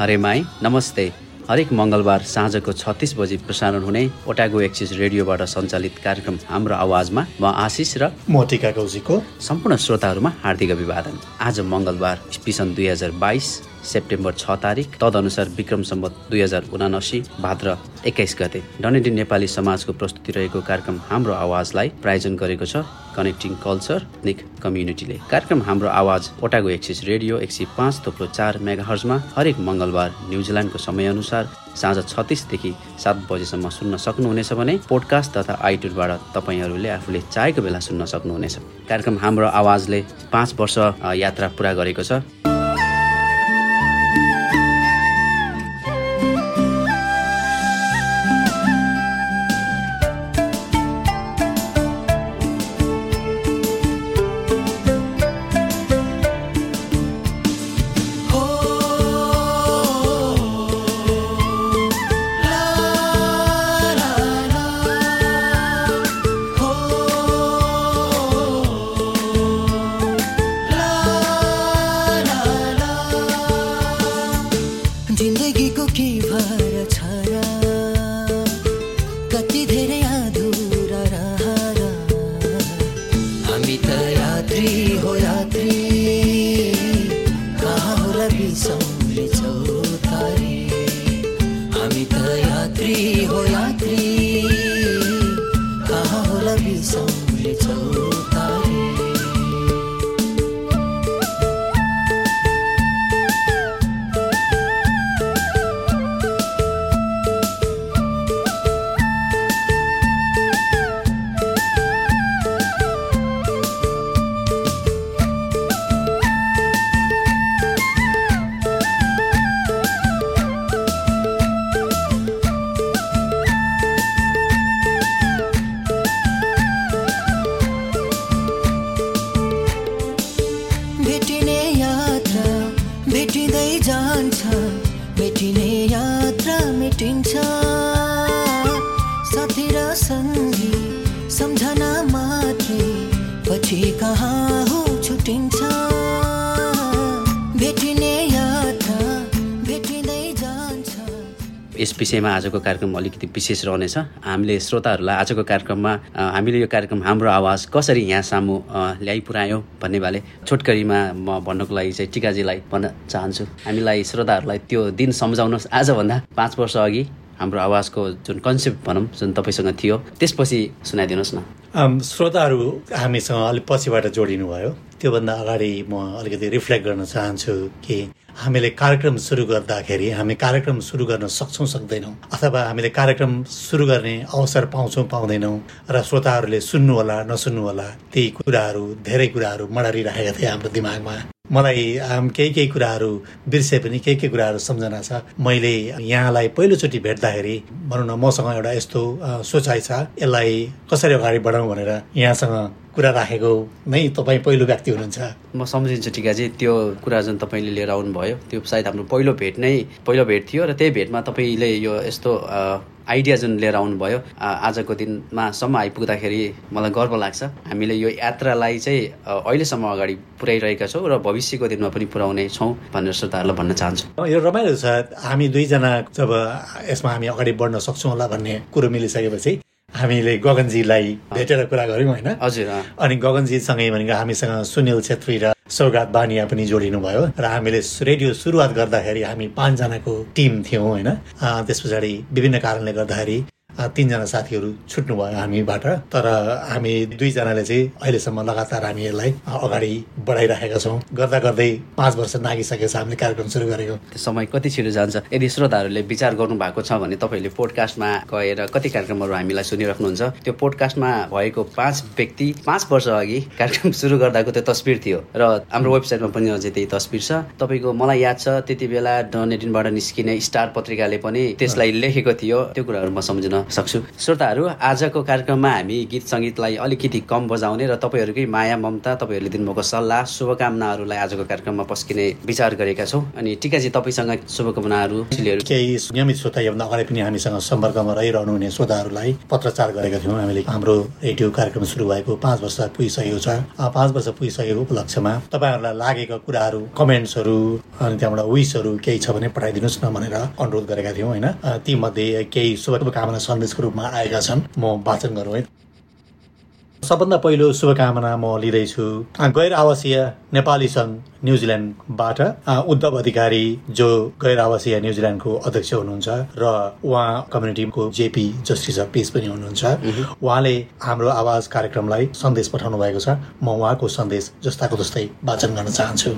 हरे माई नमस्ते। हरेक मङ्गलबार साँझको छत्तिस बजी प्रसारण हुने ओटागो एक्सिस रेडियोबाट सञ्चालित कार्यक्रम हाम्रो आवाजमा म आशिष र म टिका सम्पूर्ण श्रोताहरूमा हार्दिक अभिवादन। आज मङ्गलबार स्पिसन दुई हजार बाइस। सेप्टेम्बर छ तारिक तदनुसार विक्रम सम्बत दुई हजार उनासी भाद्र एक्काइस गते। डनेडी नेपाली समाजको प्रस्तुति रहेको कार्यक्रम हाम्रो आवाजलाई प्रायोजन गरेको छ कनेक्टिङ कल्चर निक कम्युनिटीले कार्यक्रम हाम्रो आवाज ओटागो एक्सिस रेडियो एक सय पाँच थोप्लो चार मेगा हर्जमा हरेक मङ्गलबार न्युजिल्यान्डको समयअनुसार साँझ छत्तिसदेखि सात बजेसम्म सुन्न सक्नुहुनेछ भने पोडकास्ट तथा आइट्युनबाट तपाईँहरूले आफूले चाहेको बेला सुन्न सक्नुहुनेछ। कार्यक्रम हाम्रो आवाजले पाँच वर्ष यात्रा पुरा गरेको छ। विषयमा आजको कार्यक्रम अलिकति विशेष रहनेछ। हामीले श्रोताहरूलाई आजको कार्यक्रममा हामीले यो कार्यक्रम हाम्रो आवाज कसरी यहाँ सामु ल्याइ पुऱ्यायौँ भन्ने भाले छोटकरीमा म भन्नको लागि चाहिँ टिकाजीलाई भन्न चाहन्छु। हामीलाई श्रोताहरूलाई त्यो दिन सम्झाउनुहोस्। आजभन्दा पाँच वर्ष अघि हाम्रो आवाजको जुन कन्सेप्ट भनौँ जुन तपाईँसँग थियो त्यसपछि सुनाइदिनुहोस् न। श्रोताहरू हामीसँग अलिक पछिबाट जोडिनु भयो त्योभन्दा अगाडि म अलिकति रिफ्लेक्ट गर्न चाहन्छु कि हामीले कार्यक्रम सुरु गर्दाखेरि हामी कार्यक्रम सुरु गर्न सक्छौँ सक्दैनौँ। अथवा हामीले कार्यक्रम सुरु गर्ने अवसर पाउँछौँ पाउँदैनौँ र श्रोताहरूले सुन्नु होला नसुन्नु होला ती कुराहरू धेरै कुराहरू मडरिरहेका थिए हाम्रो दिमागमा। मलाई केही केही कुराहरू बिर्से पनि केही केही कुराहरू सम्झना छ। मैले यहाँलाई पहिलोचोटि भेट्दाखेरि भनौँ न मसँग एउटा यस्तो सोचाइ छ। यसलाई कसरी अगाडि बढाउँ भनेर यहाँसँग कुरा राखेको नै तपाईँ पहिलो व्यक्ति हुनुहुन्छ। म सम्झिन्छु टिकाजी त्यो कुरा जुन तपाईँले लिएर आउनुभयो त्यो सायद हाम्रो पहिलो भेट नै पहिलो भेट थियो र त्यही भेटमा तपाईँले यो यस्तो आइडिया जुन लिएर आउनुभयो आजको दिनमा सम्म आइपुग्दाखेरि मलाई गर्व लाग्छ। हामीले यो यात्रालाई चाहिँ अहिलेसम्म अगाडि पुर्याइरहेका छौँ र भविष्यको दिनमा पनि पुर्याउने छौँ भनेर श्रोताहरूलाई भन्न चाहन्छु। यो रमाइलो छ। हामी दुईजना जब यसमा हामी अगाडि बढ्न सक्छौँ होला भन्ने कुरो मिलिसकेपछि हामीले गगनजीलाई भेटेर कुरा गऱ्यौँ होइन? हजुर अनि गगनजीसँगै भनेको हामीसँग सुनिल छेत्री र सौगात बानिया पनि जोडिनु भयो र हामीले रेडियो सुरुवात गर्दाखेरि हामी पाँचजनाको टिम थियौँ होइन? त्यस पछाडि विभिन्न कारणले गर्दाखेरि तिनजना साथीहरू छुट्नुभयो हामीबाट। तर हामी दुईजनाले चाहिँ अहिलेसम्म लगातार हामी यसलाई अगाडि बढाइराखेका छौँ। गर्दा गर्दै पाँच वर्ष नागिसकेको छ हामीले कार्यक्रम सुरु गरेको। त्यो समय कति छिटो जान्छ? यदि श्रोताहरूले विचार गर्नु भएको छ भने तपाईँहरूले पोडकास्टमा गएर कति कार्यक्रमहरू हामीलाई सुनिराख्नुहुन्छ? त्यो पोडकास्टमा भएको पाँच व्यक्ति पाँच वर्ष अघि कार्यक्रम सुरु गर्दाको त्यो तस्बिर थियो। र हाम्रो वेबसाइटमा पनि अझै त्यही तस्बिर छ। तपाईँको मलाई याद छ त्यति बेला डनेटिनबाट निस्किने स्टार पत्रिकाले पनि त्यसलाई लेखेको थियो। त्यो कुराहरू म सम्झिन सक्छु। श्रोताहरू आजको कार्यक्रममा हामी गीत सङ्गीतलाई अलिकति कम बजाउने र तपाईँहरूकै माया ममता तपाईँहरूले दिनुभएको सल्लाह शुभकामनाहरूलाई आजको कार्यक्रममा पस्किने विचार गरेका छौँ। अनि टिकाजी तपाईँसँग शुभकामनाहरू केही नियमित श्रोता योभन्दा अगाडि पनि हामीसँग सम्पर्कमा रहिरहनु हुने श्रोताहरूलाई पत्रचार गरेका थियौँ। हामीले हाम्रो रेडियो कार्यक्रम सुरु भएको पाँच वर्ष पुगिसकेको छ। पाँच वर्ष पुगिसकेको उपलक्ष्यमा तपाईँहरूलाई लागेका कुराहरू कमेन्ट्सहरू अनि त्यहाँबाट विसहरू केही छ भने पठाइदिनुहोस् न भनेर अनुरोध गरेका थियौँ होइन? तीमध्ये केही शुभकामना सन्देशको रूपमा आएका छन्। म वाचन गरौँ है। सबभन्दा पहिलो शुभकामना म लिँदैछु। गैर आवासीय नेपाली सङ्घ न्युजिल्यान्डबाट उद्धव अधिकारी जो गैर आवासीय न्युजिल्यान्डको अध्यक्ष हुनुहुन्छ र उहाँ कम्युनिटीको जेपी जस्टिस अफ पिस पनि हुनुहुन्छ। उहाँले हाम्रो आवाज कार्यक्रमलाई सन्देश पठाउनु भएको छ। म उहाँको सन्देश जस्ताको जस्तै वाचन गर्न चाहन्छु।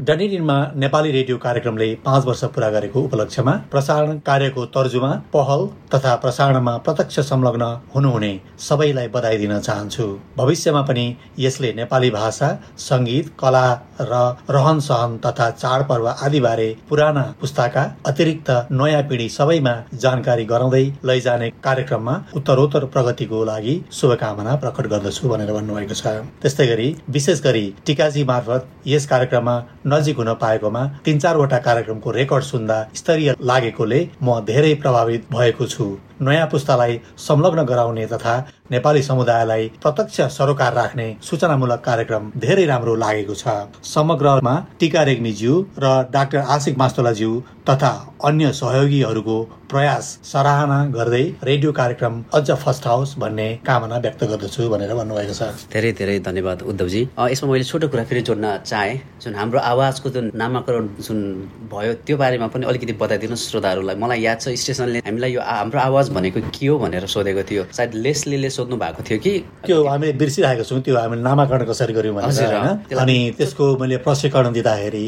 डनेडिनमा नेपाली रेडियो कार्यक्रमले पाँच वर्ष पूरा गरेको उपलक्ष्यमा प्रसारण कार्यको तर्जुमा पहल तथा प्रसारणमा प्रत्यक्ष संलग्न हुनुहुने सबैलाई बधाई दिन चाहन्छु। भविष्यमा पनि यसले नेपाली भाषा सङ्गीत कला र रहन सहन तथा चाडपर्व आदिबारे पुराना पुस्ताका अतिरिक्त नयाँ पिँढी सबैमा जानकारी गराउँदै लैजाने कार्यक्रममा उत्तरोत्तर प्रगतिको लागि शुभकामना प्रकट गर्दछु भनेर भन्नुभएको छ। त्यस्तै गरी विशेष गरी टिकाजी मार्फत यस कार्यक्रममा नजिक हुन पाएकोमा तीन चारवटा कार्यक्रमको रेकर्ड सुन्दा स्तरीय लागेकोले म धेरै प्रभावित भएको छु। नयाँ पुस्तालाई संलग्न गराउने तथा नेपाली समुदायलाई प्रत्यक्ष सरोकार राख्ने सूचनामूलक कार्यक्रम धेरै राम्रो लागेको छ। समग्रमा टिका रेग्मीज्यू र डाक्टर आशिक मास्तोलाज्यू तथा अन्य सहयोगीहरूको प्रयास सराहना गर्दै रेडियो कार्यक्रम अझ फर्स्ट हाउस भन्ने कामना व्यक्त गर्दछु भनेर भन्नुभएको छ। धेरै धेरै धन्यवाद उद्धवजी। यसमा मैले छोटो कुरा फेरि जोड्न चाहेँ। जुन हाम्रो आवाजको जुन नामाकरण जुन भयो त्यो बारेमा पनि अलिकति बताइदिनुहोस् श्रोताहरूलाई। मलाई याद छ स्टेसनले हामीलाई यो हाम्रो आवाज भनेको के हो भनेर सोधेको थियो। सायद लेस्लीले सोध्नु भएको थियो कि त्यो हामीले बिर्सिरहेको छौँ त्यो हामीले नामाकरण कसरी गर्यौँ भनेर होइन? अनि त्यसको मैले प्रशिक्षण दिँदाखेरि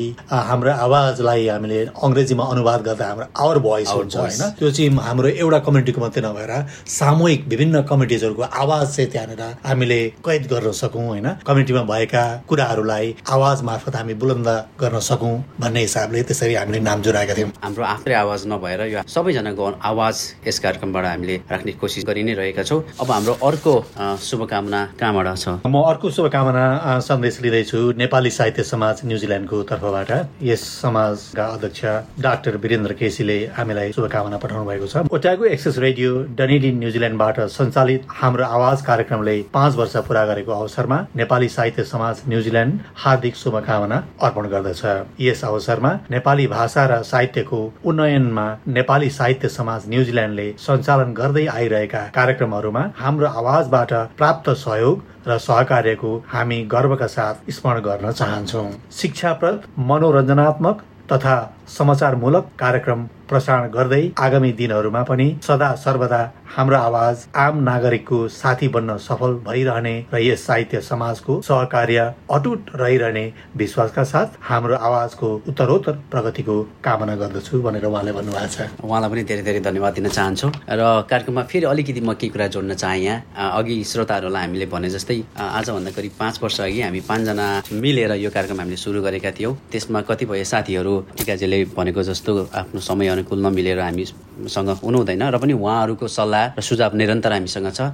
हाम्रो आवाजलाई हामीले अङ्ग्रेजीमा अनुवाद गर्दा हाम्रो आवर भोइस हुन्छ. होइन? त्यो चाहिँ हाम्रो एउटा कम्युनिटीको मात्रै नभएर सामूहिक विभिन्न कम्युनिटिजहरूको आवाज चाहिँ त्यहाँनिर हामीले कैद गर्न सकौँ होइन? कम्युनिटीमा भएका कुराहरूलाई आवाज मार्फत हामी बुलन्द गर्न सकौँ भन्ने हिसाबले त्यसरी हामीले नाम जुराएका थियौँ। हाम्रो आफ्नै आवाज नभएर यो सबैजनाको आवाज यस कार्यक्रमबाट हामीले राख्ने कोसिस गरि नै रहेका छौँ। अब हाम्रो अर्को शुभकामना कहाँबाट छ? म अर्को शुभकामना सन्देश लिँदैछु नेपाली साहित्य समाज न्युजिल्यान्डको तर्फबाट। यस समाजका अध्यक्ष डाक्टर वीरेन्द्र केसीले हामीलाई शुभकामना पठाउनु भएको छ। ओटागो एक्सेस रेडियो डनेडी न्युजिल्यान्डबाट सञ्चालित हाम्रो आवाज कार्यक्रमले पाँच वर्ष पूरा गरेको अवसरमा नेपाली साहित्य समाज न्युजिल्यान्ड हार्दिक शुभकामना अर्पण गर्दछ। यस अवसरमा नेपाली भाषा र साहित्यको उन्नयनमा नेपाली साहित्य समाज न्युजिल्यान्डले सञ्चालन गर्दै आइरहेका कार्यक्रमहरूमा हाम्रो आवाजबाट प्राप्त सहयोग र सहकार्यको हामी गर्वका साथ स्मरण गर्न चाहन्छौँ। शिक्षाप्रद मनोरञ्जनात्मक तथा समाचारमूलक कार्यक्रम प्रसारण गर्दै आगामी दिनहरूमा पनि सदा सर्वदा हाम्रो आवाज आम नागरिकको साथी बन्न सफल भइरहने र यस साहित्य समाजको सहकार्य अटुट रहिरहने विश्वासका साथ हाम्रो आवाजको उत्तरोत्तर प्रगतिको कामना गर्दछु भनेर उहाँले भन्नुभएको छ। उहाँलाई पनि धेरै धेरै धन्यवाद दिन चाहन्छौँ र कार्यक्रममा फेरि अलिकति म केही कुरा जोड्न चाहेँ यहाँ। अघि श्रोताहरूलाई हामीले भने जस्तै आजभन्दा करिब पाँच वर्ष अघि हामी पाँचजना मिलेर यो कार्यक्रम हामीले सुरु गरेका थियौँ। त्यसमा कतिपय साथीहरू टिकाजीले भनेको जस्तो आफ्नो समय अनुकूल नमिलेर हामीसँग हुनुहुँदैन र पनि उहाँहरूको सल्लाह र सुझाव निरन्तर हामीसँग छ।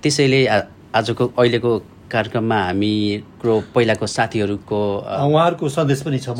त्यसैले आजको अहिलेको कार्यक्रममा हामीको पहिलाको साथीहरूको उहाँहरूको सन्देश पनि छ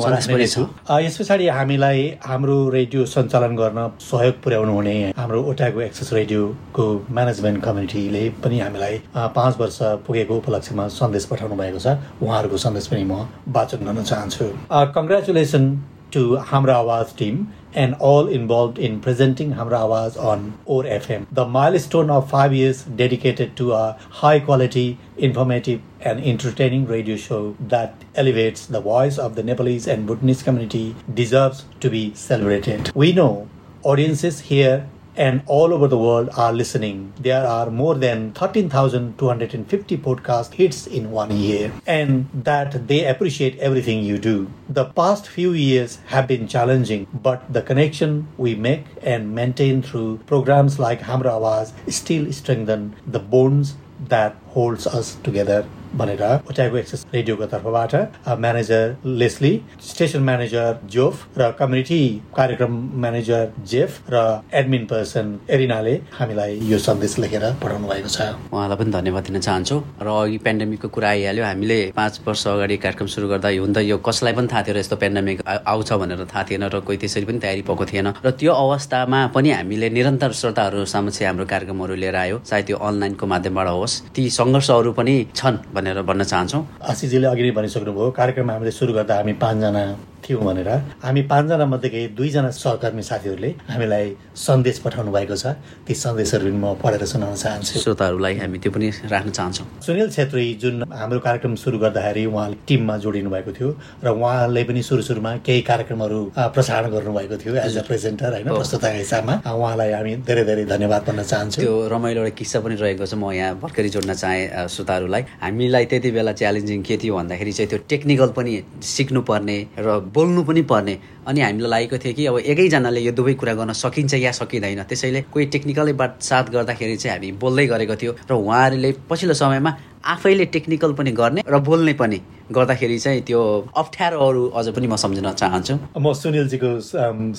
यस पछाडि हामीलाई हाम्रो रेडियो सञ्चालन गर्न सहयोग पुर्याउनु हुने हाम्रो ओटाको एक्सेस रेडियोको म्यानेजमेन्ट कमिटीले पनि हामीलाई पाँच वर्ष पुगेको उपलक्ष्यमा सन्देश पठाउनु भएको छ। उहाँहरूको सन्देश पनि म वाचन गर्न चाहन्छु। Congratulation to Hamra Awaz team and all involved in presenting Hamra Awaz on OR FM. The milestone of five years dedicated to a high quality, informative, and entertaining radio show that elevates the voice of the Nepalese and Bhutanese community deserves to be celebrated. We know audiences here and all over the world are listening. There are more than 13,250 podcast hits in one year, and that they appreciate everything you do. The past few years have been challenging, but the connection we make and maintain through programs like Hamra Awaz still strengthen the bonds that holds us together भनेर ओटाको access रेडियोको तर्फबाट manager Leslie station manager Geoff र community कार्यक्रम manager Jeff र admin person एरिनाले हामीलाई यो सन्देश लेखेर पठाउनु भएको छ। उहाँलाई पनि धन्यवाद दिन चाहन्छौँ। र अघि पेन्डेमिकको कुरा आइहाल्यो हामीले पाँच वर्ष अगाडि कार्यक्रम सुरु गर्दा त यो कसैलाई पनि थाहा थियो र यस्तो पेन्डेमिक आउँछ भनेर थाहा थिएन र कोही त्यसरी पनि तयारी भएको थिएन। र त्यो अवस्थामा पनि हामीले निरन्तर श्रोताहरू समक्ष हाम्रो कार्यक्रमहरू लिएर आयो। चाहे त्यो अनलाइनको माध्यमबाट होस्। ती सङ्घर्षहरू पनि छन् भनेर भन्न चाहन्छौँ। आशिषजीले अघि नै भनिसक्नुभयो कार्यक्रम हामीले सुरु गर्दा हामी पाँचजना थियौँ भनेर हामी पाँचजना मध्येकै दुईजना सहकर्मी साथीहरूले हामीलाई सन्देश पठाउनु भएको छ। ती सन्देशहरू पनि म पढेर सुनाउन चाहन्छु। श्रोताहरूलाई हामी त्यो पनि राख्न चाहन्छौँ। सुनिल छेत्री जुन हाम्रो कार्यक्रम सुरु गर्दाखेरि उहाँ टिममा जोडिनु भएको थियो र उहाँले पनि सुरु सुरुमा केही कार्यक्रमहरू प्रसारण गर्नुभएको थियो एज अ प्रेजेन्टर होइन? प्रस्तुताका हिसाबमा उहाँलाई हामी धेरै धेरै धन्यवाद भन्न चाहन्छौँ। त्यो रमाइलो एउटा किस्सा पनि रहेको छ। म यहाँ भर्खरै जोड्न चाहेँ श्रोताहरूलाई। हामीलाई त्यति बेला च्यालेन्जिङ के थियो भन्दाखेरि चाहिँ त्यो टेक्निकल पनि सिक्नुपर्ने र बोल्नु पनि पर्ने अनि हामीलाई लागेको थियो कि अब एकैजनाले यो दुवै कुरा गर्न सकिन्छ या सकिँदैन त्यसैले कोही टेक्निकलै बात साथ गर्दाखेरि चाहिँ हामी बोल्दै गरेको थियो र उहाँहरूले पछिल्लो समयमा आफैले टेक्निकल पनि गर्ने र बोल्ने पनि गर्दाखेरि चाहिँ त्यो अप्ठ्यारोहरू अझ पनि म सम्झिन चाहन्छु म सुनिलजीको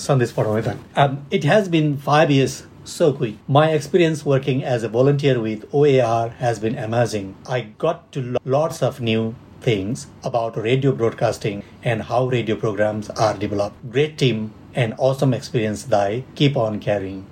सन्देश पढाउँ है त it has been five years so quick. My experience working as a volunteer with OAR has been amazing. I got to lots of new things about radio broadcasting and how radio programs are developed. Great team and awesome experience thy keep on carrying.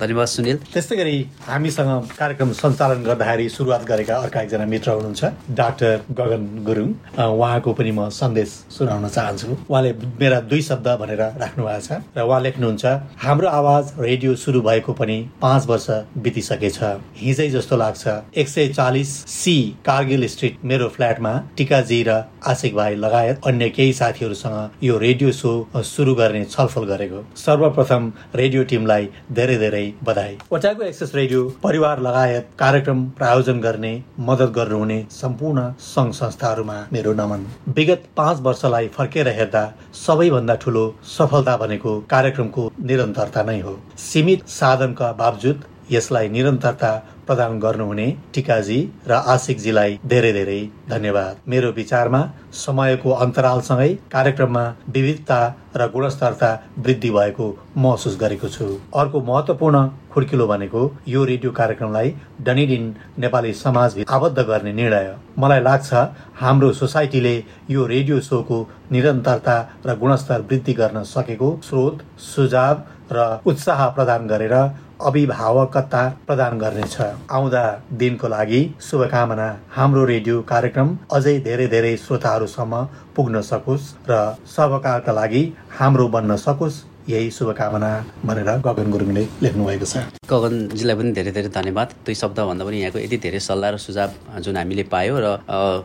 धन्यवाद सुनिल। त्यस्तै गरी हामीसँग कार्यक्रम सञ्चालन गर्दाखेरि सुरुवात गरेका अर्का एकजना मित्र हुनुहुन्छ डाक्टर गगन गुरुङ। उहाँको पनि म सन्देश सुनाउन चाहन्छु। उहाँले मेरा दुई शब्द भनेर राख्नु भएको छ र उहाँ लेख्नुहुन्छ हाम्रो आवाज रेडियो सुरु भएको पनि पाँच वर्ष बितिसकेछ। हिजै जस्तो लाग्छ। एक सय चालिस सी कारगिल स्ट्रिट मेरो फ्ल्याटमा टिकाजी र आशिक भाइ लगायत अन्य केही साथीहरूसँग यो रेडियो सो सुरु गर्ने छलफल गरेको। सर्वप्रथम रेडियो टिमलाई धेरै धेरै बधाई। ओटाको एक्सेस रेडियो परिवार लगायत कार्यक्रम प्रायोजन गर्ने मद्दत गर्नुहुने सम्पूर्ण सङ्घ संस्थाहरूमा मेरो नमन। विगत पाँच वर्षलाई फर्केर हेर्दा सबैभन्दा ठुलो सफलता भनेको कार्यक्रमको निरन्तरता नै हो। सीमित साधनका बावजुद यसलाई निरन्तरता प्रदान गर्नुहुने टिकाजी र आशिकजीलाई धेरै धेरै धन्यवाद। मेरो विचारमा समयको अन्तरालसँगै कार्यक्रममा विविधता र गुणस्तरता वृद्धि भएको महसुस गरेको छु। अर्को महत्त्वपूर्ण खुड्किलो भनेको यो रेडियो कार्यक्रमलाई डनिडिन नेपाली समाज आबद्ध गर्ने निर्णय। मलाई लाग्छ हाम्रो सोसाइटीले यो रेडियो सोको निरन्तरता र गुणस्तर वृद्धि गर्न सकेको स्रोत सुझाव र उत्साह प्रदान गरेर अभिभावकता प्रदान गर्नेछ। आउँदा दिनको लागि शुभकामना। हाम्रो रेडियो कार्यक्रम अझै धेरै धेरै श्रोताहरूसम्म पुग्न सकोस् र सबकाका लागि हाम्रो बन्न सकोस्। यही शुभकामना भनेर गगन गुरुङले लेख्नु भएको छ। गगनजीलाई पनि धेरै धेरै धन्यवाद। दुई शब्दभन्दा पनि यहाँको यति धेरै सल्लाह र सुझाव जुन हामीले पायो र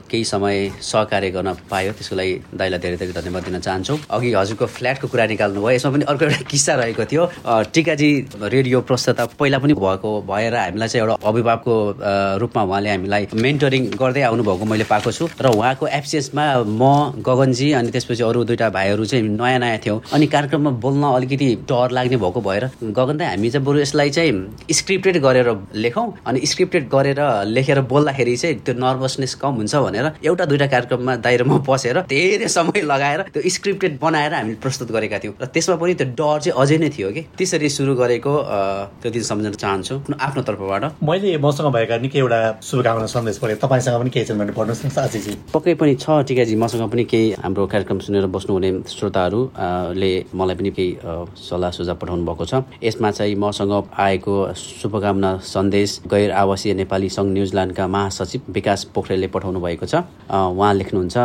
केही समय सहकार्य गर्न पायो त्यसको लागि दाईलाई धेरै धेरै धन्यवाद दिन चाहन्छौँ। अघि हजुरको फ्ल्याटको कुरा निकाल्नु भयो यसमा पनि अर्को एउटा किस्सा रहेको थियो। टिकाजी रेडियो प्रस्तुता पहिला पनि भएको भएर हामीलाई चाहिँ एउटा अभिभावकको रूपमा उहाँले हामीलाई मेन्टरिङ गर्दै आउनुभएको मैले पाएको छु। र उहाँको एब्सेन्समा म गगनजी अनि त्यसपछि अरू दुइटा भाइहरू चाहिँ नयाँ नयाँ थियौँ। अनि कार्यक्रममा बोल्न अलिकति डर लाग्ने भएको भएर गगन त हामी चाहिँ बरु यसलाई चाहिँ स्क्रिप्टेड गरेर लेखौँ अनि स्क्रिप्टेड गरेर लेखेर बोल्दाखेरि चाहिँ त्यो नर्भसनेस कम हुन्छ भनेर एउटा दुइटा कार्यक्रममा दाइरोमा बसेर धेरै समय लगाएर त्यो स्क्रिप्टेड बनाएर हामीले प्रस्तुत गरेका थियौँ। र त्यसमा पनि त्यो डर चाहिँ अझै नै थियो कि। त्यसरी सुरु गरेको त्यो दिन सम्झन चाहन्छु। आफ्नो तर्फबाट। मैले मसँग भएका निकै एउटा शुभकामना सन्देश पढेँ तपाईँसँग पनि केही छन् भने पढ्नुहोस् न पक्कै पनि छ टिकाजी मसँग पनि केही हाम्रो कार्यक्रम सुनेर बस्नुहुने श्रोताहरूले मलाई पनि केही सल्लाह सुझाव पठाउनु भएको छ। यसमा चाहिँ मसँग आएको शुभकामना सन्देश गैर आवासीय नेपाली सङ्घ न्युजिल्यान्डका महासचिव विकास पोखरेलले पठाउनु भएको छ। उहाँ लेख्नुहुन्छ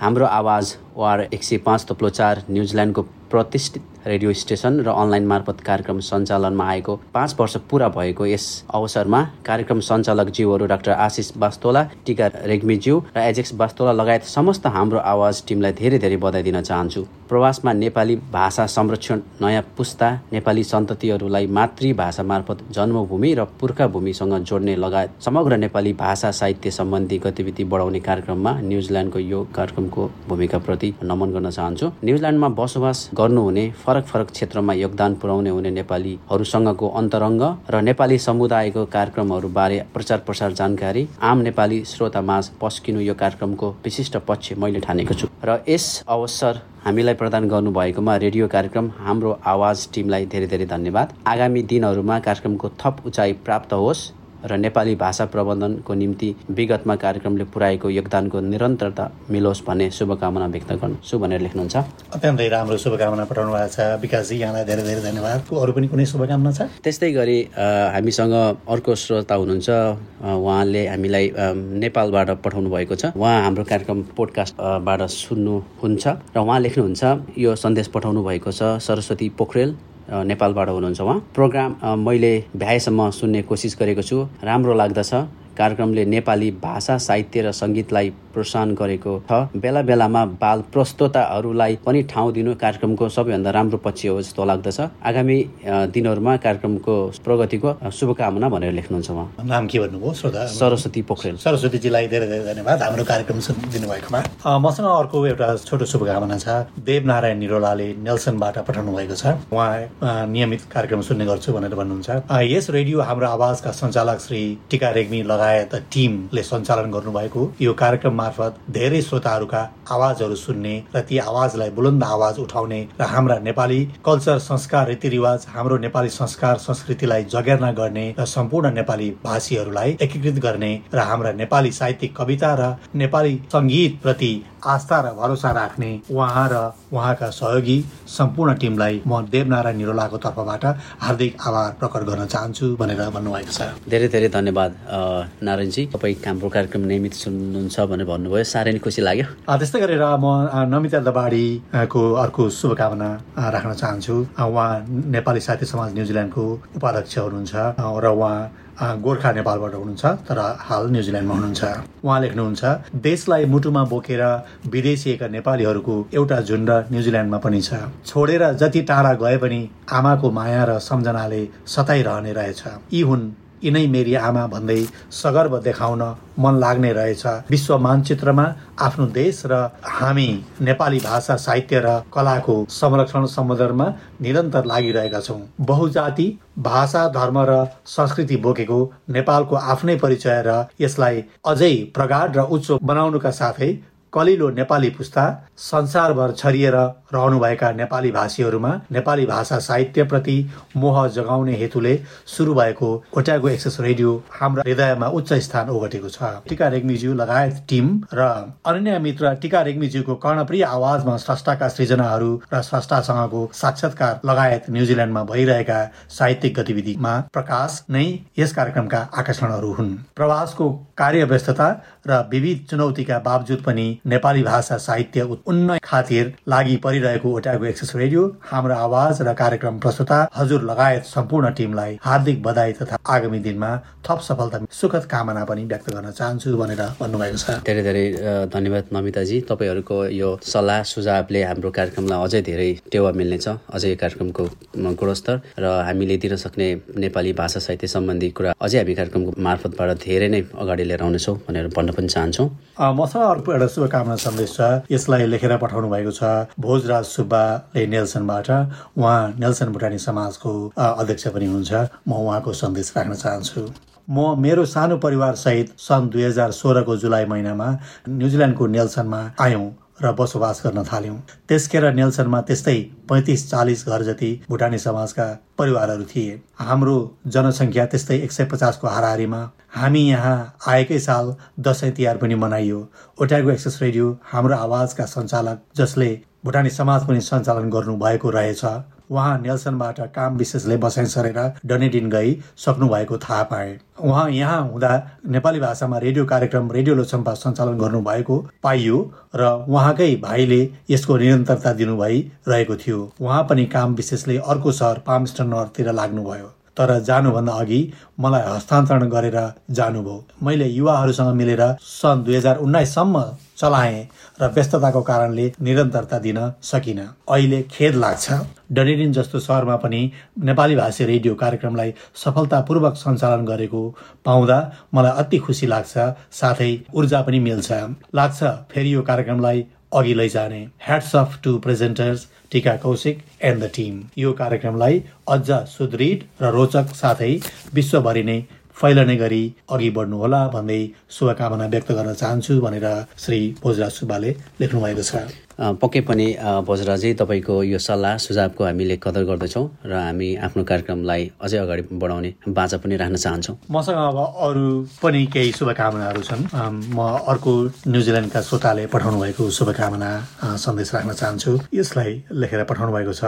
हाम्रो आवाज वार एक सय पाँच तप्लो चार न्युजिल्यान्डको प्रतिष्ठित रेडियो स्टेसन र अनलाइन मार्फत कार्यक्रम सञ्चालनमा आएको पाँच वर्ष पुरा भएको यस अवसरमा कार्यक्रम सञ्चालक ज्यूहरू डाक्टर आशिष बास्तोला टिका रेग्मीज्यू र एजेक्स बास्तोला लगायत समस्त हाम्रो आवाज टिमलाई धेरै धेरै बधाई दिन चाहन्छु। प्रवासमा नेपाली भाषा संरक्षण नयाँ पुस्ता नेपाली सन्ततिहरूलाई मातृभाषा मार्फत जन्मभूमि र पुर्खा भूमिसँग जोड्ने लगायत समग्र नेपाली भाषा साहित्य सम्बन्धी गतिविधि बढाउने कार्यक्रममा न्युजिल्यान्डको यो कार्यक्रमको भूमिकाप्रति नमन गर्न चाहन्छु। न्युजिल्यान्डमा बसोबास गर्नुहुने फरक फरक क्षेत्रमा योगदान पुर्याउने हुने नेपालीहरूसँगको अन्तरङ्ग र नेपाली समुदायको कार्यक्रमहरूबारे प्रचार प्रसार जानकारी आम नेपाली श्रोतामाझ पस्किनु यो कार्यक्रमको विशिष्ट पक्ष मैले ठानेको छु। र यस अवसर हामीलाई प्रदान गर्नुभएकोमा रेडियो कार्यक्रम हाम्रो आवाज टिमलाई धेरै धेरै धन्यवाद। आगामी दिनहरूमा कार्यक्रमको थप उचाइ प्राप्त होस्। र नेपाली भाषा प्रबन्धनको निम्ति विगतमा कार्यक्रमले पुर्याएको योगदानको निरन्तरता मिलोस् भन्ने शुभकामना व्यक्त गर्छु भनेर लेख्नुहुन्छ। अत्यन्तै राम्रो शुभकामना पठाउनु भएको छ। विकासजी यहाँलाई धेरै धेरै धन्यवाद। अरू पनि कुनै शुभकामना छ? त्यस्तै गरी हामीसँग अर्को श्रोता हुनुहुन्छ। उहाँले हामीलाई नेपालबाट पठाउनु भएको छ। उहाँ हाम्रो कार्यक्रम पोडकास्टबाट सुन्नुहुन्छ र उहाँ लेख्नुहुन्छ यो सन्देश पठाउनु भएको छ सरस्वती पोखरेल। नेपालबाट हुनुहुन्छ उहाँ। प्रोग्राम मैले भ्याएसम्म सुन्ने कोसिस गरेको छु। राम्रो लाग्दछ। कार्यक्रमले नेपाली भाषा साहित्य र सङ्गीतलाई प्रोत्साहन गरेको छ। बेला बेलामा बाल प्रस्तोताहरूलाई पनि ठाउँ दिनु कार्यक्रमको सबैभन्दा राम्रो पक्ष हो जस्तो लाग्दछ। आगामी दिनहरूमा कार्यक्रमको प्रगतिको शुभकामना भनेर लेख्नुहुन्छ उहाँ। नाम के भन्नुभयो श्रोता? सरस्वती पोखरेल। सरस्वतीजीलाई धेरै धेरै धन्यवाद। हाम्रो कार्यक्रम दिनुभएकोमा। मसँग अर्को एउटा छोटो शुभकामना छ। देवनारायण निरोलाले नेल्सनबाट पठाउनु भएको छ। उहाँ नियमित कार्यक्रम सुन्ने गर्छु भनेर भन्नुहुन्छ। यस रेडियो हाम्रो आवाजका सञ्चालक श्री टिका रेग्मी लगायत लगायत टिमले सञ्चालन गर्नुभएको। यो कार्यक्रम मार्फत धेरै श्रोताहरूका आवाजहरू सुन्ने र ती आवाजलाई बुलन्द आवाज उठाउने र हाम्रा नेपाली कल्चर संस्कार रीतिरिवाज हाम्रो नेपाली संस्कार संस्कृतिलाई जगेर्ना गर्ने र सम्पूर्ण नेपाली भाषीहरूलाई एकीकृत गर्ने र हाम्रा नेपाली साहित्यिक कविता र नेपाली सङ्गीत प्रति आस्था र भरोसा राख्ने उहाँ र उहाँका सहयोगी सम्पूर्ण टिमलाई म देवनारायण निरोलाको तर्फबाट हार्दिक आभार प्रकट गर्न चाहन्छु भनेर भन्नुभएको छ। धेरै धेरै धन्यवाद। नारायणजी तपाईँ हाम्रो कार्यक्रम नियमित सुन्नुहुन्छ भनेर भन्नुभयो। साह्रै नै खुसी लाग्यो। त्यस्तै गरेर म नमिता दबाडीको अर्को शुभकामना राख्न चाहन्छु। उहाँ नेपाली साहित्य समाज न्युजिल्यान्डको उपाध्यक्ष हुनुहुन्छ र उहाँ गोर्खा नेपालबाट हुनुहुन्छ तर हाल न्युजिल्यान्डमा हुनुहुन्छ। उहाँ लेख्नुहुन्छ देशलाई मुटुमा बोकेर विदेशिएका नेपालीहरूको एउटा झुन्ड न्युजिल्यान्डमा पनि छ। छोडेर जति टाढा गए पनि आमाको माया र सम्झनाले सताइरहने रहेछ। यी हुन् यिनै मेरी आमा भन्दै सगर्व देखाउन मन लाग्ने रहेछ। विश्व मानचित्रमा आफ्नो देश र हामी नेपाली भाषा साहित्य र कलाको संरक्षण सम्बन्धमा निरन्तर लागिरहेका छौँ। बहुजाति भाषा धर्म र संस्कृति बोकेको नेपालको आफ्नै परिचय र यसलाई अझै प्रगाढ र उच्च बनाउनुका साथै कलिलो नेपाली पुस्ता संसारभर छरिएर रहनुभएका नेपाली भाषीहरूमा नेपाली भाषा साहित्यप्रति मोह जगाउने हेतुले सुरु भएको ओट्यागो एक्सेस रेडियो हाम्रो हृदयमा उच्च स्थान ओगटेको छ। टिका रेग्मीज्यू लगायत टिम र अन्य मित्र टिका रेग्मीज्यूको कर्णप्रिय आवाजमा स्रष्टाका सृजनाहरू र स्रष्टासँगको साक्षात्कार लगायत न्युजिल्यान्डमा भइरहेका साहित्यिक गतिविधिमा प्रकाश नै यस कार्यक्रमका आकर्षणहरू हुन्। प्रवासको कार्य व्यस्तता र विविध चुनौतीका बावजुद पनि नेपाली भाषा साहित्य उन्नय खातिर लागि परिरहेको ओटाको एक्सेस रेडियो हाम्रो आवाज र कार्यक्रम प्रस्तुता हजुर लगायत सम्पूर्ण टिमलाई हार्दिक बधाई तथा आगामी दिनमा थप सफलता सुखद कामना पनि व्यक्त गर्न चाहन्छु भनेर भन्नुभएको छ। धेरै धेरै धन्यवाद नमिताजी। तपाईँहरूको यो सल्लाह सुझावले हाम्रो कार्यक्रमलाई अझै धेरै टेवा मिल्नेछ। अझै यो कार्यक्रमको गुणस्तर र हामीले दिन सक्ने नेपाली भाषा साहित्य सम्बन्धी कुरा अझै हामी कार्यक्रमको मार्फतबाट धेरै नै अगाडि लिएर आउनेछौँ भनेर भन्न पनि चाहन्छौँ। मसँग अर्को एउटा शुभकामना सन्देश छ। यसलाई लेखेर पठाउनु भएको छ भोजराज सुब्बाले नेल्सनबाट। उहाँ नेल्सन भुटानी समाजको अध्यक्ष पनि हुनुहुन्छ। म उहाँको सन्देश राख्न चाहन्छु। म मेरो सानो परिवार सहित सन् दुई हजार सोह्रको जुलाई महिनामा न्युजिल्यान्डको नेल्सनमा आयौँ। र बसोबास गर्न थाल्यौँ। त्यसखेर नेल्सनमा त्यस्तै पैँतिस चालिस घर जति भुटानी समाजका परिवारहरू थिए। हाम्रो जनसङ्ख्या त्यस्तै एक सय पचासको हाराहारीमा हामी यहाँ आएकै साल दसैँ तिहार पनि मनाइयो। ओट्यागो एक्सेस रेडियो हाम्रो आवाजका सञ्चालक जसले भुटानी समाज पनि सञ्चालन गर्नुभएको रहेछ। उहाँ नेल्सनबाट काम विशेषले बसाइ सरेर डनेडिन गई सक्नु भएको थाहा पाए। उहाँ यहाँ हुँदा नेपाली भाषामा रेडियो कार्यक्रम रेडियो लोचम्पा सञ्चालन गर्नुभएको पाइयो र उहाँकै भाइले यसको निरन्तरता दिनुभई रहेको थियो। उहाँ पनि काम विशेषले अर्को सहर पामस्टन नर्थतिर लाग्नुभयो। तर जानुभन्दा अघि मलाई हस्तान्तरण गरेर जानुभयो। मैले युवाहरूसँग मिलेर सन् दुई हजार उन्नाइससम्म चलाएँ र व्यस्तताको कारणले निरन्तरता दिन सकिन। अहिले खेद लाग्छ। डनेडिन जस्तो सहरमा पनि नेपाली भाषी रेडियो कार्यक्रमलाई सफलतापूर्वक सञ्चालन गरेको पाउँदा मलाई अति खुसी लाग्छ। साथै ऊर्जा पनि मिल्छ। लाग्छ फेरि यो कार्यक्रमलाई अघि लैजाने ह्याट्स अफ टु प्रेजेन्टर्स टिका कौशिक एन्ड द टिम यो कार्यक्रमलाई अझ सुदृढ र रोचक साथै विश्वभरि नै फैलने गरी अघि बढ्नुहोला भन्दै शुभकामना व्यक्त गर्न चाहन्छु भनेर श्री भोजराज सुब्बाले लेख्नु भएको छ। पक्कै पनि भोजराजी तपाईँको यो सल्लाह सुझावको हामीले कदर गर्दछौँ र हामी आफ्नो कार्यक्रमलाई अझै अगाडि बढाउने बाचा पनि राख्न चाहन्छौँ। मसँग अब अरू पनि केही शुभकामनाहरू छन्। म अर्को न्युजिल्यान्डका श्रोताले पठाउनु भएको शुभकामना सन्देश राख्न चाहन्छु। यसलाई लेखेर पठाउनु भएको छ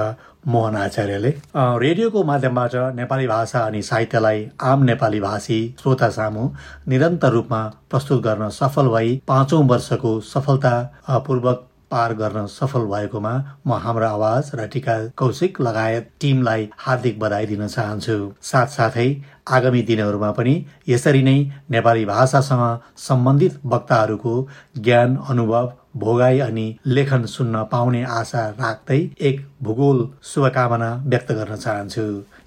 मोहन आचार्यले। रेडियोको माध्यमबाट नेपाली भाषा अनि साहित्यलाई आम नेपाली भाषी श्रोता सामु निरन्तर रूपमा प्रस्तुत गर्न सफल भई पाँचौँ वर्षको सफलतापूर्वक पार गर्न सफल भएकोमा म हाम्रो आवाज र टिका कौशिक लगायत टिमलाई हार्दिक बधाई दिन चाहन्छु। साथसाथै आगामी दिनहरूमा पनि यसरी नै नेपाली भाषासँग सम्बन्धित वक्ताहरूको ज्ञान अनुभव भोगाई अनि लेखन सुन्न पाउने आशा राख्दै एक भूगोल शुभकामना व्यक्त गर्न चाहन्छु।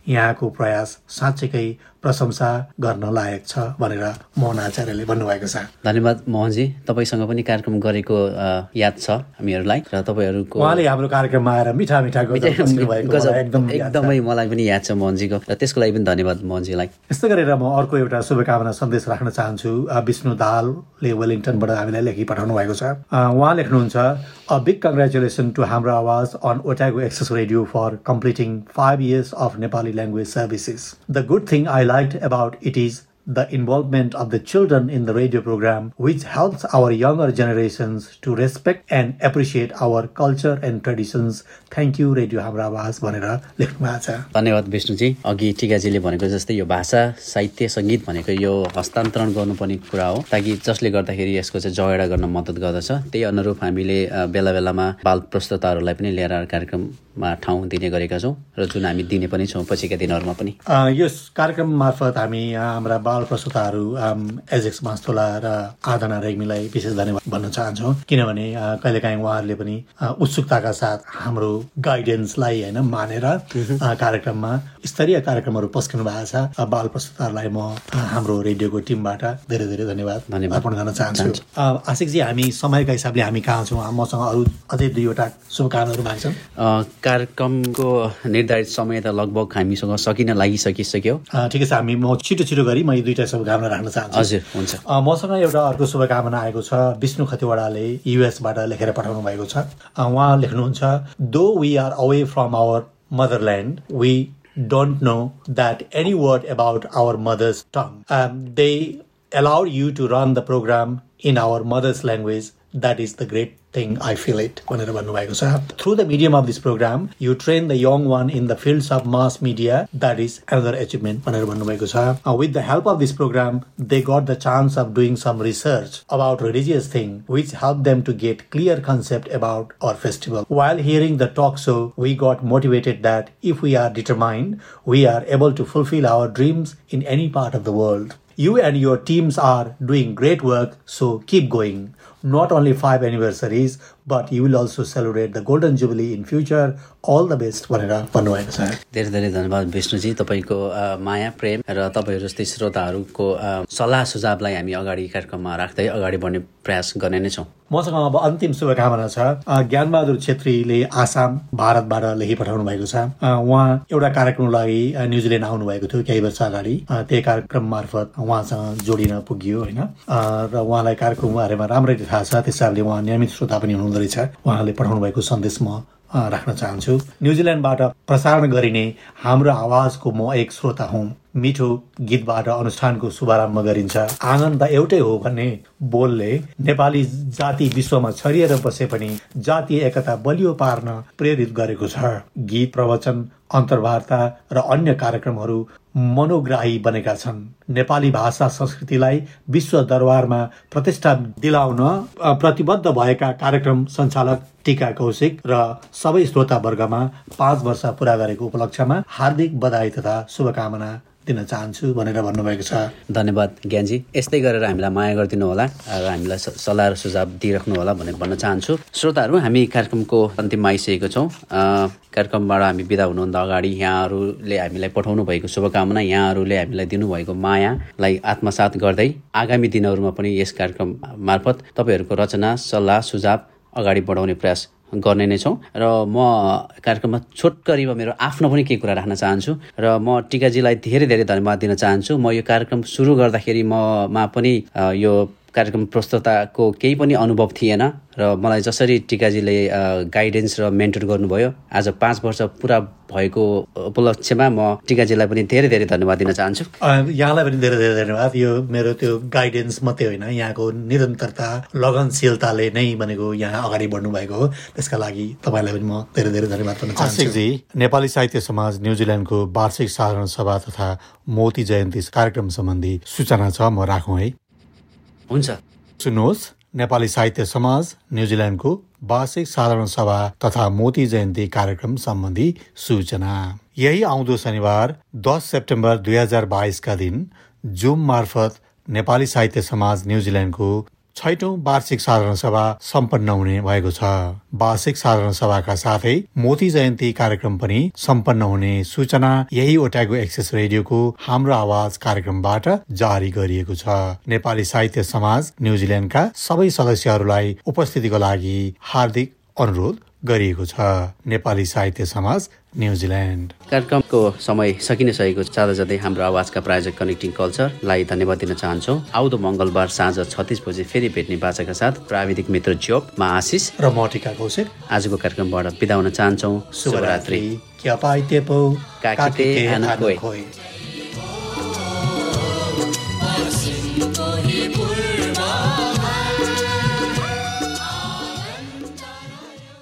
यहाँको प्रयास साँच्चैकै प्रशंसा गर्न लायक छ भनेर मोहन आचार्यले भन्नुभएको छ। धन्यवाद मोहनजी तपाईँसँग पनि कार्यक्रम गरेको याद छ हामीहरूलाई र तपाईँहरूको उहाँले हाम्रो कार्यक्रममा आएर मिठा मिठा एकदम एकदमै मलाई पनि याद छ मोहनजीको र त्यसको लागि पनि धन्यवाद मोहनजीलाई। यस्तै गरेर म अर्को एउटा शुभकामना सन्देश राख्न चाहन्छु। विष्णु दालले वेलिङटनबाट हामीलाई लेखी पठाउनु भएको छ उहाँ लेख्नुहुन्छ A big congratulations to Hamra Awaz on Otago Access Radio for completing five years of Nepali language services. The good thing I liked about it is the involvement of the children in the radio program, which helps our younger generations to respect and appreciate our culture and traditions. Thank you, Radio हाम्रो आवाज भनेर लेख्नु भएको छ धन्यवाद विष्णुजी अघि टिकाजीले भनेको जस्तै यो भाषा साहित्य सङ्गीत भनेको यो हस्तान्तरण गर्नुपर्ने कुरा हो ताकि जसले गर्दाखेरि यसको चाहिँ जगेडा गर्न मद्दत गर्दछ त्यही अनुरूप हामीले बेला बेलामा बाल प्रस्तुताहरूलाई पनि लिएर कार्यक्रममा ठाउँ दिने गरेका छौँ र जुन हामी दिने पनि छौँ पछिका दिनहरूमा पनि। यस कार्यक्रम मार्फत हामी हाम्रा बाल प्रस्तुताहरू एजेक्स मास्तोला र आदना रेग्मीलाई विशेष धन्यवाद भन्न चाहन्छौँ। किनभने कहिलेकाहीँ उहाँहरूले पनि उत्सुकताका साथ हाम्रो गाइडेन्सलाई होइन मानेर कार्यक्रममा स्तरीय कार्यक्रमहरू पस्किनु भएको छ। बाल प्रस्तुताहरूलाई म हाम्रो रेडियोको टिमबाट धेरै धेरै धन्यवाद अर्पण गर्न चाहन्छु। आशिकजी हामी समयका हिसाबले हामी कहाँ छौँ? मसँग अरू अझै दुईवटा शुभकामनाहरू माग्छौँ। कार्यक्रमको निर्धारित समय त लगभग हामीसँग सकिन लागिसकिसक्यो। ठिकै छ हामी म छिटो छिटो गरी म दुईवटा शुभकामना राख्न चाहन्छु। हजुर हुन्छ। मसँग एउटा अर्को शुभकामना आएको छ विष्णु खतिवडाले युएसबाट लेखेर पठाउनु भएको छ। उहाँ लेख्नुहुन्छ though we are away from our motherland we don't know that any word about our mother's tongue they allowed you to run the program in our mother's language that is the great thing I feel it whenever Vanuatu. So through the medium of this program, you train the young one in the fields of mass media. That is another achievement whenever Vanuatu. So with the help of this program, they got the chance of doing some research about religious thing, which helped them to get clear concept about our festival. While hearing the talk show, we got motivated that if we are determined, we are able to fulfill our dreams in any part of the world. You and your teams are doing great work, so keep going. Not only five anniversaries, but you will also celebrate the golden jubilee in future. All the best भनेर भन्नुभएको छ धेरै धेरै धन्यवाद विष्णुजी तपाईँको माया प्रेम र तपाईँहरू जस्तै श्रोताहरूको सल्लाह सुझावलाई हामी अगाडि कार्यक्रममा राख्दै अगाडि बढ्ने प्रयास गर्ने नै छौँ मसँग अब अन्तिम शुभकामना छ। ज्ञानबहादुर छेत्रीले आसाम भारतबाट लेखी पठाउनु भएको छ। उहाँ एउटा कार्यक्रमको लागि न्युजिल्यान्ड आउनु भएको थियो केही वर्ष अगाडि। त्यही कार्यक्रम मार्फत उहाँसँग जोडिन पुगियो होइन? र उहाँलाई कार्यक्रम बारेमा राम्ररी थाहा छ। त्यस हिसाबले उहाँ नियमित श्रोता पनि हुनुहुँदो रहेछ उहाँले पठाउनु भएको सन्देश म राख्न चाहन्छु। न्युजिल्यान्डबाट प्रसारण गरिने हाम्रो आवाजको म एक श्रोता हुँ। मिठो गीतबाट अनुष्ठानको शुभारम्भ गरिन्छ। आँगन त एउटै हो भन्ने बोलले नेपाली जाति विश्वमा छरिएर बसे पनि जातीय एकता बलियो पार्न प्रेरित गरेको छ। गीत प्रवचन अन्तर्वार्ता र अन्य कार्यक्रमहरू मनोग्राही बनेका छन्। नेपाली भाषा संस्कृतिलाई विश्व दरबारमा प्रतिष्ठा दिलाउन प्रतिबद्ध भएका कार्यक्रम सञ्चालक टिका कौशिक र सबै श्रोतावर्गमा पाँच वर्ष पुरा गरेको उपलक्ष्यमा हार्दिक बधाई तथा शुभकामना। दिन चाहन्छु भनेर भन्नुभएको छ। धन्यवाद ज्ञानजी। यस्तै गरेर हामीलाई माया गरिदिनु होला र हामीलाई सल्लाह र सुझाव दिइराख्नु होला भनेर भन्न चाहन्छु। श्रोताहरू हामी कार्यक्रमको अन्तिममा आइसकेको छौँ। कार्यक्रमबाट हामी बिदा हुनुभन्दा अगाडि यहाँहरूले हामीलाई पठाउनु भएको शुभकामना यहाँहरूले हामीलाई दिनुभएको मायालाई आत्मसात गर्दै आगामी दिनहरूमा पनि यस कार्यक्रम मार्फत तपाईँहरूको रचना सल्लाह सुझाव अगाडि बढाउने प्रयास गर्ने नै छौँ। र म कार्यक्रममा छोटकरीमा मेरो आफ्नो पनि केही कुरा राख्न चाहन्छु। र म टिकाजीलाई धेरै धेरै धन्यवाद दिन चाहन्छु। म यो कार्यक्रम सुरु गर्दाखेरि ममा पनि यो कार्यक्रम प्रस्तुताको केही पनि अनुभव थिएन र मलाई जसरी टिकाजीले गाइडेन्स र मेन्टर गर्नुभयो आज पाँच वर्ष पुरा भएको उपलक्ष्यमा म टिकाजीलाई पनि धेरै धेरै धन्यवाद दिन चाहन्छु। यहाँलाई पनि धेरै धेरै धन्यवाद। यो मेरो त्यो गाइडेन्स मात्रै होइन यहाँको निरन्तरता लगनशीलताले नै भनेको यहाँ अगाडि बढ्नु भएको हो। त्यसका लागि तपाईँलाई पनि म धेरै धेरै धन्यवाद दिन चाहन्छु। नेपाली साहित्य समाज न्युजिल्यान्डको वार्षिक साधारण सभा तथा मोती जयन्ती कार्यक्रम सम्बन्धी सूचना छ म राखौँ है। हुन्छ। सुन्नुहोस् नेपाली साहित्य समाज न्युजिल्यान्डको वार्षिक साधारण सभा तथा मोती जयन्ती कार्यक्रम सम्बन्धी सूचना। यही आउँदो शनिबार दस सेप्टेम्बर दुई हजार बाइसका दिन जुम मार्फत नेपाली साहित्य समाज न्युजिल्यान्डको छैटौं वार्षिक साधारण सभा सम्पन्न हुने भएको छ। वार्षिक साधारण सभाका साथै मोती जयन्ती कार्यक्रम पनि सम्पन्न हुने सूचना यही ओटागो एक्सेस रेडियोको हाम्रो आवाज कार्यक्रमबाट जारी गरिएको छ। नेपाली साहित्य समाज न्युजिल्यान्डका सबै सदस्यहरूलाई उपस्थितिको लागि हार्दिक अनुरोध गरिएको छ। नेपाली साहित्य समाज न्युजिल्यान्ड कार्यक्रमको समय सकिन सकेको चाँदा जाँदै हाम्रो आवाजका प्रायोजक कनेक्टिङ कल्चरलाई धन्यवाद दिन चाहन्छौँ। आउँदो मङ्गलबार साँझ छत्तिस बजे फेरि भेट्ने बाचाका साथ प्राविधिक मित्र मा आशिष। र म टिका कौशिक। आजको कार्यक्रमबाट बिदा हुन चाहन्छौँ शुभरात्रि